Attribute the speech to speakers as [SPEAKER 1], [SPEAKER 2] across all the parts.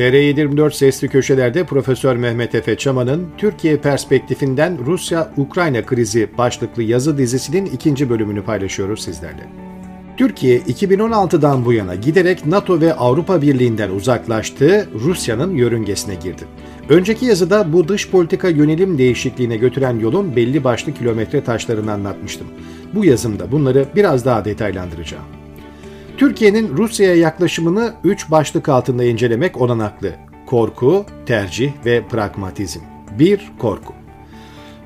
[SPEAKER 1] TR24 Sesli Köşeler'de Profesör Mehmet Efe Çaman'ın Türkiye perspektifinden Rusya-Ukrayna krizi başlıklı yazı dizisinin ikinci bölümünü paylaşıyoruz sizlerle. Türkiye 2016'dan bu yana giderek NATO ve Avrupa Birliği'nden uzaklaştığı Rusya'nın yörüngesine girdi. Önceki yazıda bu dış politika yönelim değişikliğine götüren yolun belli başlı kilometre taşlarını anlatmıştım. Bu yazımda bunları biraz daha detaylandıracağım. Türkiye'nin Rusya'ya yaklaşımını üç başlık altında incelemek olanaklı. Korku, tercih ve pragmatizm. 1. Korku.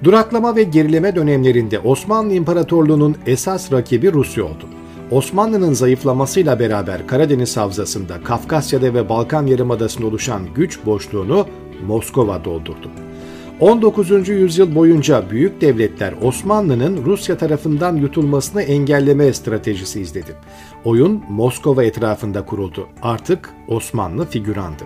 [SPEAKER 1] Duraklama ve gerileme dönemlerinde Osmanlı İmparatorluğu'nun esas rakibi Rusya oldu. Osmanlı'nın zayıflamasıyla beraber Karadeniz Havzası'nda, Kafkasya'da ve Balkan Yarımadası'nda oluşan güç boşluğunu Moskova doldurdu. 19. yüzyıl boyunca büyük devletler Osmanlı'nın Rusya tarafından yutulmasını engelleme stratejisi izledi. Oyun Moskova etrafında kuruldu. Artık Osmanlı figürandı.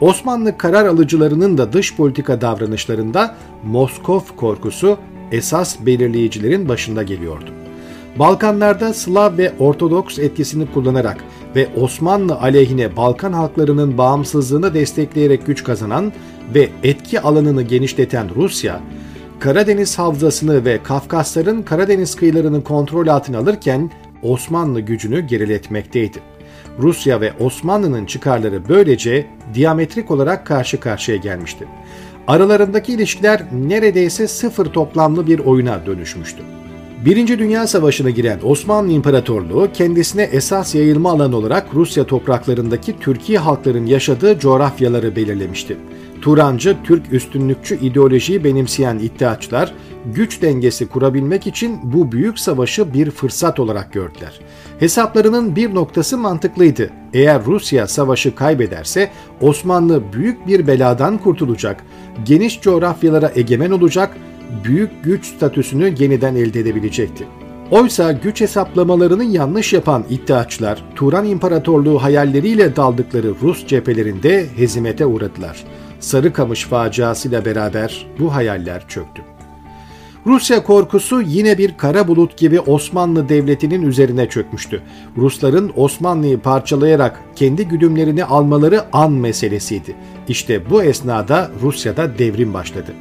[SPEAKER 1] Osmanlı karar alıcılarının da dış politika davranışlarında Moskov korkusu esas belirleyicilerin başında geliyordu. Balkanlarda Slav ve Ortodoks etkisini kullanarak ve Osmanlı aleyhine Balkan halklarının bağımsızlığını destekleyerek güç kazanan ve etki alanını genişleten Rusya, Karadeniz Havzası'nı ve Kafkasların Karadeniz kıyılarını kontrol altına alırken Osmanlı gücünü geriletmekteydi. Rusya ve Osmanlı'nın çıkarları böylece diametrik olarak karşı karşıya gelmişti. Aralarındaki ilişkiler neredeyse sıfır toplamlı bir oyuna dönüşmüştü. Birinci Dünya Savaşı'na giren Osmanlı İmparatorluğu kendisine esas yayılma alanı olarak Rusya topraklarındaki Türkiye halkların yaşadığı coğrafyaları belirlemişti. Turancı, Türk üstünlükçü ideolojiyi benimseyen iddiaçlar güç dengesi kurabilmek için bu büyük savaşı bir fırsat olarak gördüler. Hesaplarının bir noktası mantıklıydı. Eğer Rusya savaşı kaybederse Osmanlı büyük bir beladan kurtulacak, geniş coğrafyalara egemen olacak, büyük güç statüsünü yeniden elde edebilecekti. Oysa güç hesaplamalarını yanlış yapan iddiaçlar Turan İmparatorluğu hayalleriyle daldıkları Rus cephelerinde hezimete uğradılar. Sarıkamış faciasıyla beraber bu hayaller çöktü. Rusya korkusu yine bir kara bulut gibi Osmanlı Devleti'nin üzerine çökmüştü. Rusların Osmanlı'yı parçalayarak kendi güdümlerini almaları an meselesiydi. İşte bu esnada Rusya'da devrim başladı.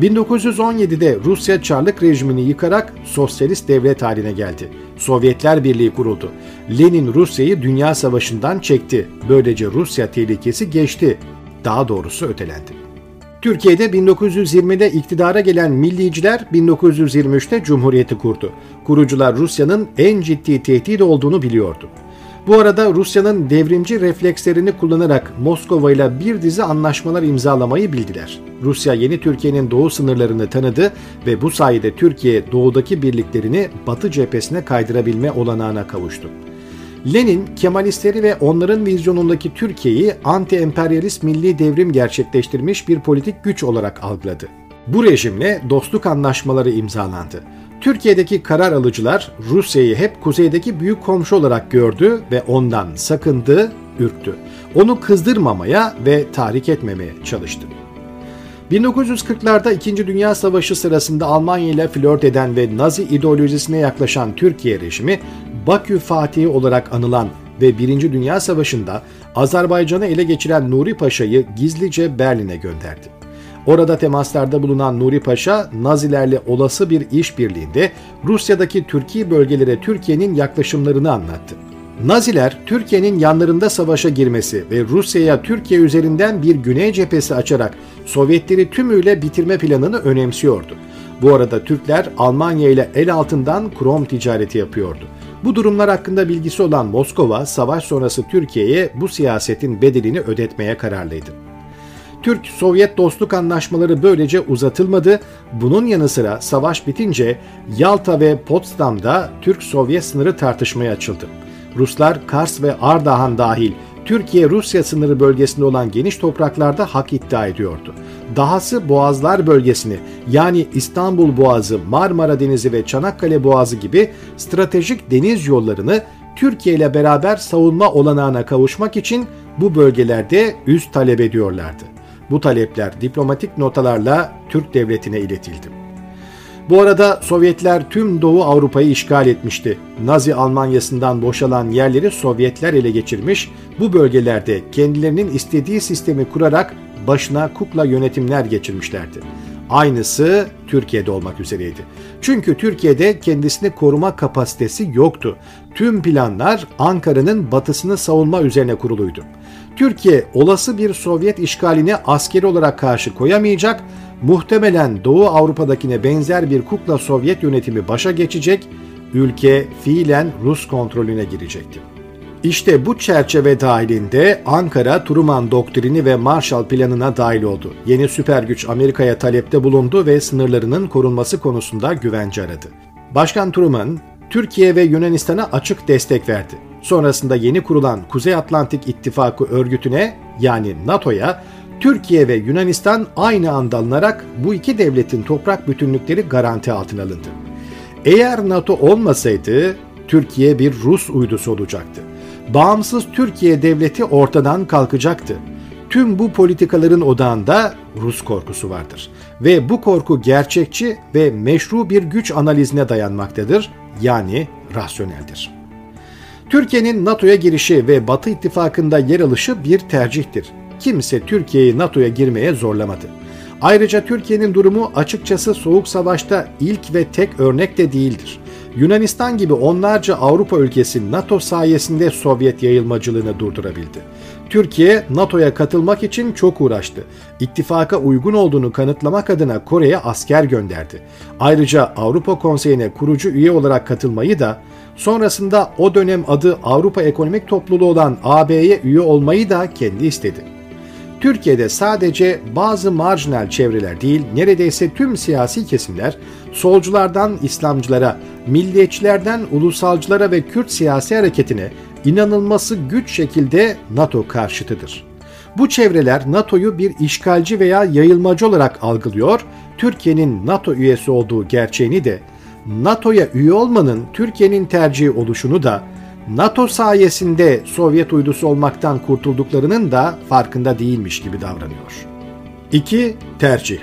[SPEAKER 1] 1917'de Rusya Çarlık rejimini yıkarak sosyalist devlet haline geldi. Sovyetler Birliği kuruldu. Lenin Rusya'yı Dünya Savaşı'ndan çekti. Böylece Rusya tehlikesi geçti. Daha doğrusu ötelendi. Türkiye'de 1920'de iktidara gelen milliciler 1923'te Cumhuriyeti kurdu. Kurucular Rusya'nın en ciddi tehdit olduğunu biliyordu. Bu arada Rusya'nın devrimci reflekslerini kullanarak Moskova ile bir dizi anlaşmalar imzalamayı bildiler. Rusya yeni Türkiye'nin doğu sınırlarını tanıdı ve bu sayede Türkiye doğudaki birliklerini batı cephesine kaydırabilme olanağına kavuştu. Lenin, Kemalistleri ve onların vizyonundaki Türkiye'yi anti-emperyalist milli devrim gerçekleştirmiş bir politik güç olarak algıladı. Bu rejimle dostluk anlaşmaları imzalandı. Türkiye'deki karar alıcılar Rusya'yı hep kuzeydeki büyük komşu olarak gördü ve ondan sakındı, ürktü. Onu kızdırmamaya ve tahrik etmemeye çalıştı. 1940'larda 2. Dünya Savaşı sırasında Almanya ile flört eden ve Nazi ideolojisine yaklaşan Türkiye rejimi Bakü Fatihi olarak anılan ve 1. Dünya Savaşı'nda Azerbaycan'ı ele geçiren Nuri Paşa'yı gizlice Berlin'e gönderdi. Orada temaslarda bulunan Nuri Paşa, Nazilerle olası bir işbirliğinde Rusya'daki Türkiye bölgelere Türkiye'nin yaklaşımlarını anlattı. Naziler, Türkiye'nin yanlarında savaşa girmesi ve Rusya'ya Türkiye üzerinden bir güney cephesi açarak Sovyetleri tümüyle bitirme planını önemsiyordu. Bu arada Türkler Almanya ile el altından krom ticareti yapıyordu. Bu durumlar hakkında bilgisi olan Moskova, savaş sonrası Türkiye'ye bu siyasetin bedelini ödetmeye kararlıydı. Türk-Sovyet dostluk anlaşmaları böylece uzatılmadı. Bunun yanı sıra savaş bitince Yalta ve Potsdam'da Türk-Sovyet sınırı tartışmaya açıldı. Ruslar Kars ve Ardahan dahil Türkiye-Rusya sınırı bölgesinde olan geniş topraklarda hak iddia ediyordu. Dahası Boğazlar bölgesini yani İstanbul Boğazı, Marmara Denizi ve Çanakkale Boğazı gibi stratejik deniz yollarını Türkiye ile beraber savunma olanağına kavuşmak için bu bölgelerde üst talep ediyorlardı. Bu talepler diplomatik notalarla Türk devletine iletildi. Bu arada Sovyetler tüm Doğu Avrupa'yı işgal etmişti. Nazi Almanyası'ndan boşalan yerleri Sovyetler ele geçirmiş, bu bölgelerde kendilerinin istediği sistemi kurarak başına kukla yönetimler geçirmişlerdi. Aynısı Türkiye'de olmak üzereydi. Çünkü Türkiye'de kendisini koruma kapasitesi yoktu. Tüm planlar Ankara'nın batısını savunma üzerine kuruluydu. Türkiye olası bir Sovyet işgaline askeri olarak karşı koyamayacak, muhtemelen Doğu Avrupa'dakine benzer bir kukla Sovyet yönetimi başa geçecek, ülke fiilen Rus kontrolüne girecekti. İşte bu çerçeve dahilinde Ankara Truman doktrini ve Marshall planına dahil oldu. Yeni süper güç Amerika'ya talepte bulundu ve sınırlarının korunması konusunda güvence aradı. Başkan Truman, Türkiye ve Yunanistan'a açık destek verdi. Sonrasında yeni kurulan Kuzey Atlantik İttifakı örgütüne yani NATO'ya Türkiye ve Yunanistan aynı anda alınarak bu iki devletin toprak bütünlükleri garanti altına alındı. Eğer NATO olmasaydı Türkiye bir Rus uydusu olacaktı bağımsız Türkiye devleti ortadan kalkacaktı. Tüm bu politikaların odağında Rus korkusu vardır ve bu korku gerçekçi ve meşru bir güç analizine dayanmaktadır yani rasyoneldir. Türkiye'nin NATO'ya girişi ve Batı ittifakında yer alışı bir tercihtir. Kimse Türkiye'yi NATO'ya girmeye zorlamadı. Ayrıca Türkiye'nin durumu açıkçası Soğuk Savaş'ta ilk ve tek örnek de değildir. Yunanistan gibi onlarca Avrupa ülkesi NATO sayesinde Sovyet yayılmacılığını durdurabildi. Türkiye NATO'ya katılmak için çok uğraştı. İttifaka uygun olduğunu kanıtlamak adına Kore'ye asker gönderdi. Ayrıca Avrupa Konseyi'ne kurucu üye olarak katılmayı da sonrasında o dönem adı Avrupa Ekonomik Topluluğu olan AB'ye üye olmayı da kendi istedi. Türkiye'de sadece bazı marjinal çevreler değil, neredeyse tüm siyasi kesimler solculardan İslamcılara, milliyetçilerden ulusalcılara ve Kürt siyasi hareketine inanılması güç şekilde NATO karşıtıdır. Bu çevreler NATO'yu bir işgalci veya yayılmacı olarak algılıyor, Türkiye'nin NATO üyesi olduğu gerçeğini de, NATO'ya üye olmanın Türkiye'nin tercihi oluşunu da NATO sayesinde Sovyet uydusu olmaktan kurtulduklarının da farkında değilmiş gibi davranıyor. 2. Tercih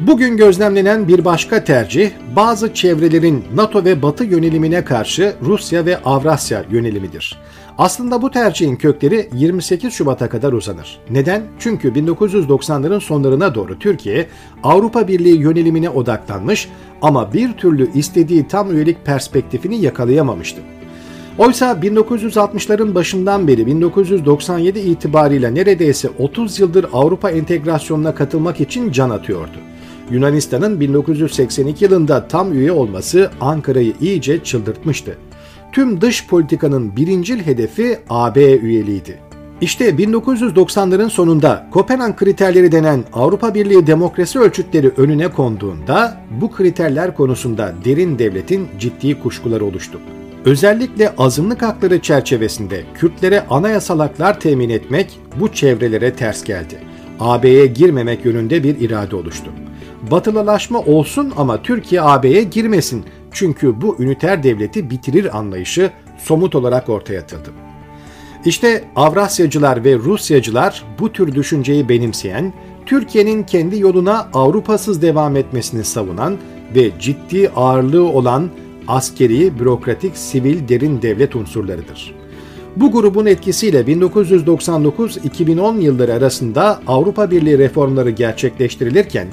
[SPEAKER 1] Bugün gözlemlenen bir başka tercih, bazı çevrelerin NATO ve Batı yönelimine karşı Rusya ve Avrasya yönelimidir. Aslında bu tercihin kökleri 28 Şubat'a kadar uzanır. Neden? Çünkü 1990'ların sonlarına doğru Türkiye Avrupa Birliği yönelimine odaklanmış ama bir türlü istediği tam üyelik perspektifini yakalayamamıştı. Oysa 1960'ların başından beri 1997 itibariyle neredeyse 30 yıldır Avrupa entegrasyonuna katılmak için can atıyordu. Yunanistan'ın 1982 yılında tam üye olması Ankara'yı iyice çıldırtmıştı. Tüm dış politikanın birincil hedefi AB üyeliğiydi. İşte 1990'ların sonunda Kopenhag kriterleri denen Avrupa Birliği demokrasi ölçütleri önüne konduğunda bu kriterler konusunda derin devletin ciddi kuşkuları oluştu. Özellikle azınlık hakları çerçevesinde Kürtlere anayasal haklar temin etmek bu çevrelere ters geldi. AB'ye girmemek yönünde bir irade oluştu. Batılılaşma olsun ama Türkiye AB'ye girmesin çünkü bu üniter devleti bitirir anlayışı somut olarak ortaya atıldı. İşte Avrasyacılar ve Rusyacılar bu tür düşünceyi benimseyen, Türkiye'nin kendi yoluna Avrupasız devam etmesini savunan ve ciddi ağırlığı olan askeri, bürokratik, sivil derin devlet unsurlarıdır. Bu grubun etkisiyle 1999-2010 yılları arasında Avrupa Birliği reformları gerçekleştirilirken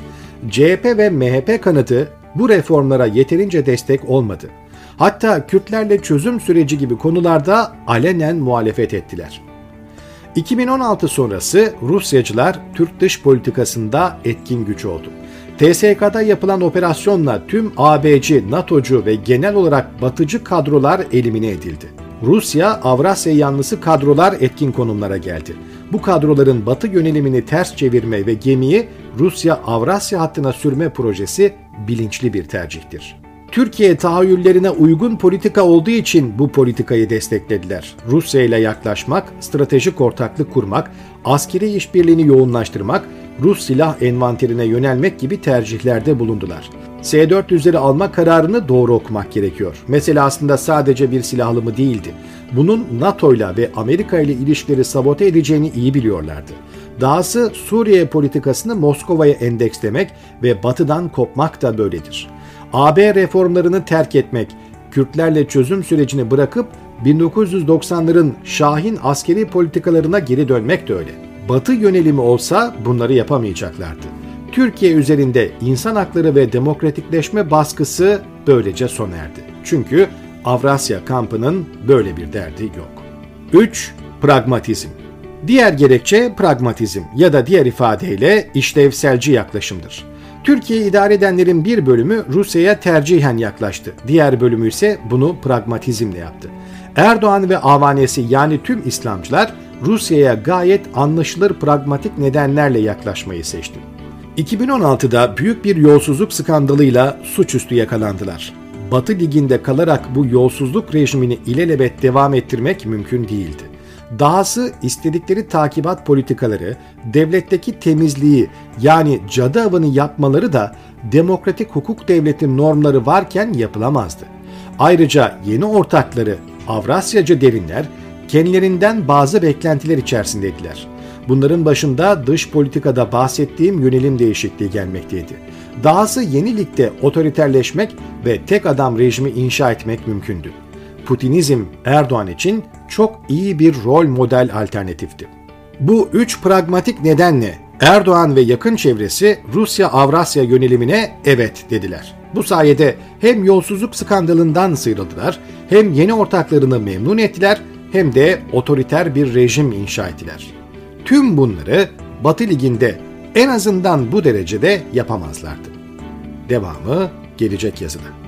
[SPEAKER 1] CHP ve MHP kanadı bu reformlara yeterince destek olmadı. Hatta Kürtlerle çözüm süreci gibi konularda alenen muhalefet ettiler. 2016 sonrası Rusyacılar Türk dış politikasında etkin güç oldu. TSK'da yapılan operasyonla tüm ABC, NATO'cu ve genel olarak batıcı kadrolar elimine edildi. Rusya, Avrasya yanlısı kadrolar etkin konumlara geldi. Bu kadroların batı yönelimini ters çevirme ve gemiyi Rusya-Avrasya hattına sürme projesi bilinçli bir tercihtir. Türkiye tahayyüllerine uygun politika olduğu için bu politikayı desteklediler. Rusya ile yaklaşmak, stratejik ortaklık kurmak, askeri işbirliğini yoğunlaştırmak, Rus silah envanterine yönelmek gibi tercihlerde bulundular. S-400'leri alma kararını doğru okumak gerekiyor. Mesele aslında sadece bir silahlı mı değildi. Bunun NATO ile ve Amerika ile ilişkileri sabote edeceğini iyi biliyorlardı. Dahası Suriye politikasını Moskova'ya endekslemek ve batıdan kopmak da böyledir. AB reformlarını terk etmek, Kürtlerle çözüm sürecini bırakıp 1990'ların Şahin askeri politikalarına geri dönmek de öyle. Batı yönelimi olsa bunları yapamayacaklardı. Türkiye üzerinde insan hakları ve demokratikleşme baskısı böylece sona erdi. Çünkü Avrasya kampının böyle bir derdi yok. 3. Pragmatizm Diğer gerekçe pragmatizm ya da diğer ifadeyle işlevselci yaklaşımdır. Türkiye idare edenlerin bir bölümü Rusya'ya tercihen yaklaştı. Diğer bölümü ise bunu pragmatizmle yaptı. Erdoğan ve avanesi yani tüm İslamcılar Rusya'ya gayet anlaşılır pragmatik nedenlerle yaklaşmayı seçti. 2016'da büyük bir yolsuzluk skandalıyla suçüstü yakalandılar. Batı Ligi'nde kalarak bu yolsuzluk rejimini ilelebet devam ettirmek mümkün değildi. Dahası istedikleri takibat politikaları, devletteki temizliği yani cadı avını yapmaları da demokratik hukuk devleti normları varken yapılamazdı. Ayrıca yeni ortakları Avrasyacı derinler kendilerinden bazı beklentiler içerisindeydiler. Bunların başında dış politikada bahsettiğim yönelim değişikliği gelmekteydi. Dahası yeni ligde otoriterleşmek ve tek adam rejimi inşa etmek mümkündü. Putinizm Erdoğan için çok iyi bir rol model alternatifti. Bu üç pragmatik nedenle Erdoğan ve yakın çevresi Rusya-Avrasya yönelimine evet dediler. Bu sayede hem yolsuzluk skandalından sıyrıldılar, hem yeni ortaklarını memnun ettiler, hem de otoriter bir rejim inşa ettiler. Tüm bunları Batı Ligi'nde en azından bu derecede yapamazlardı. Devamı gelecek yazıda.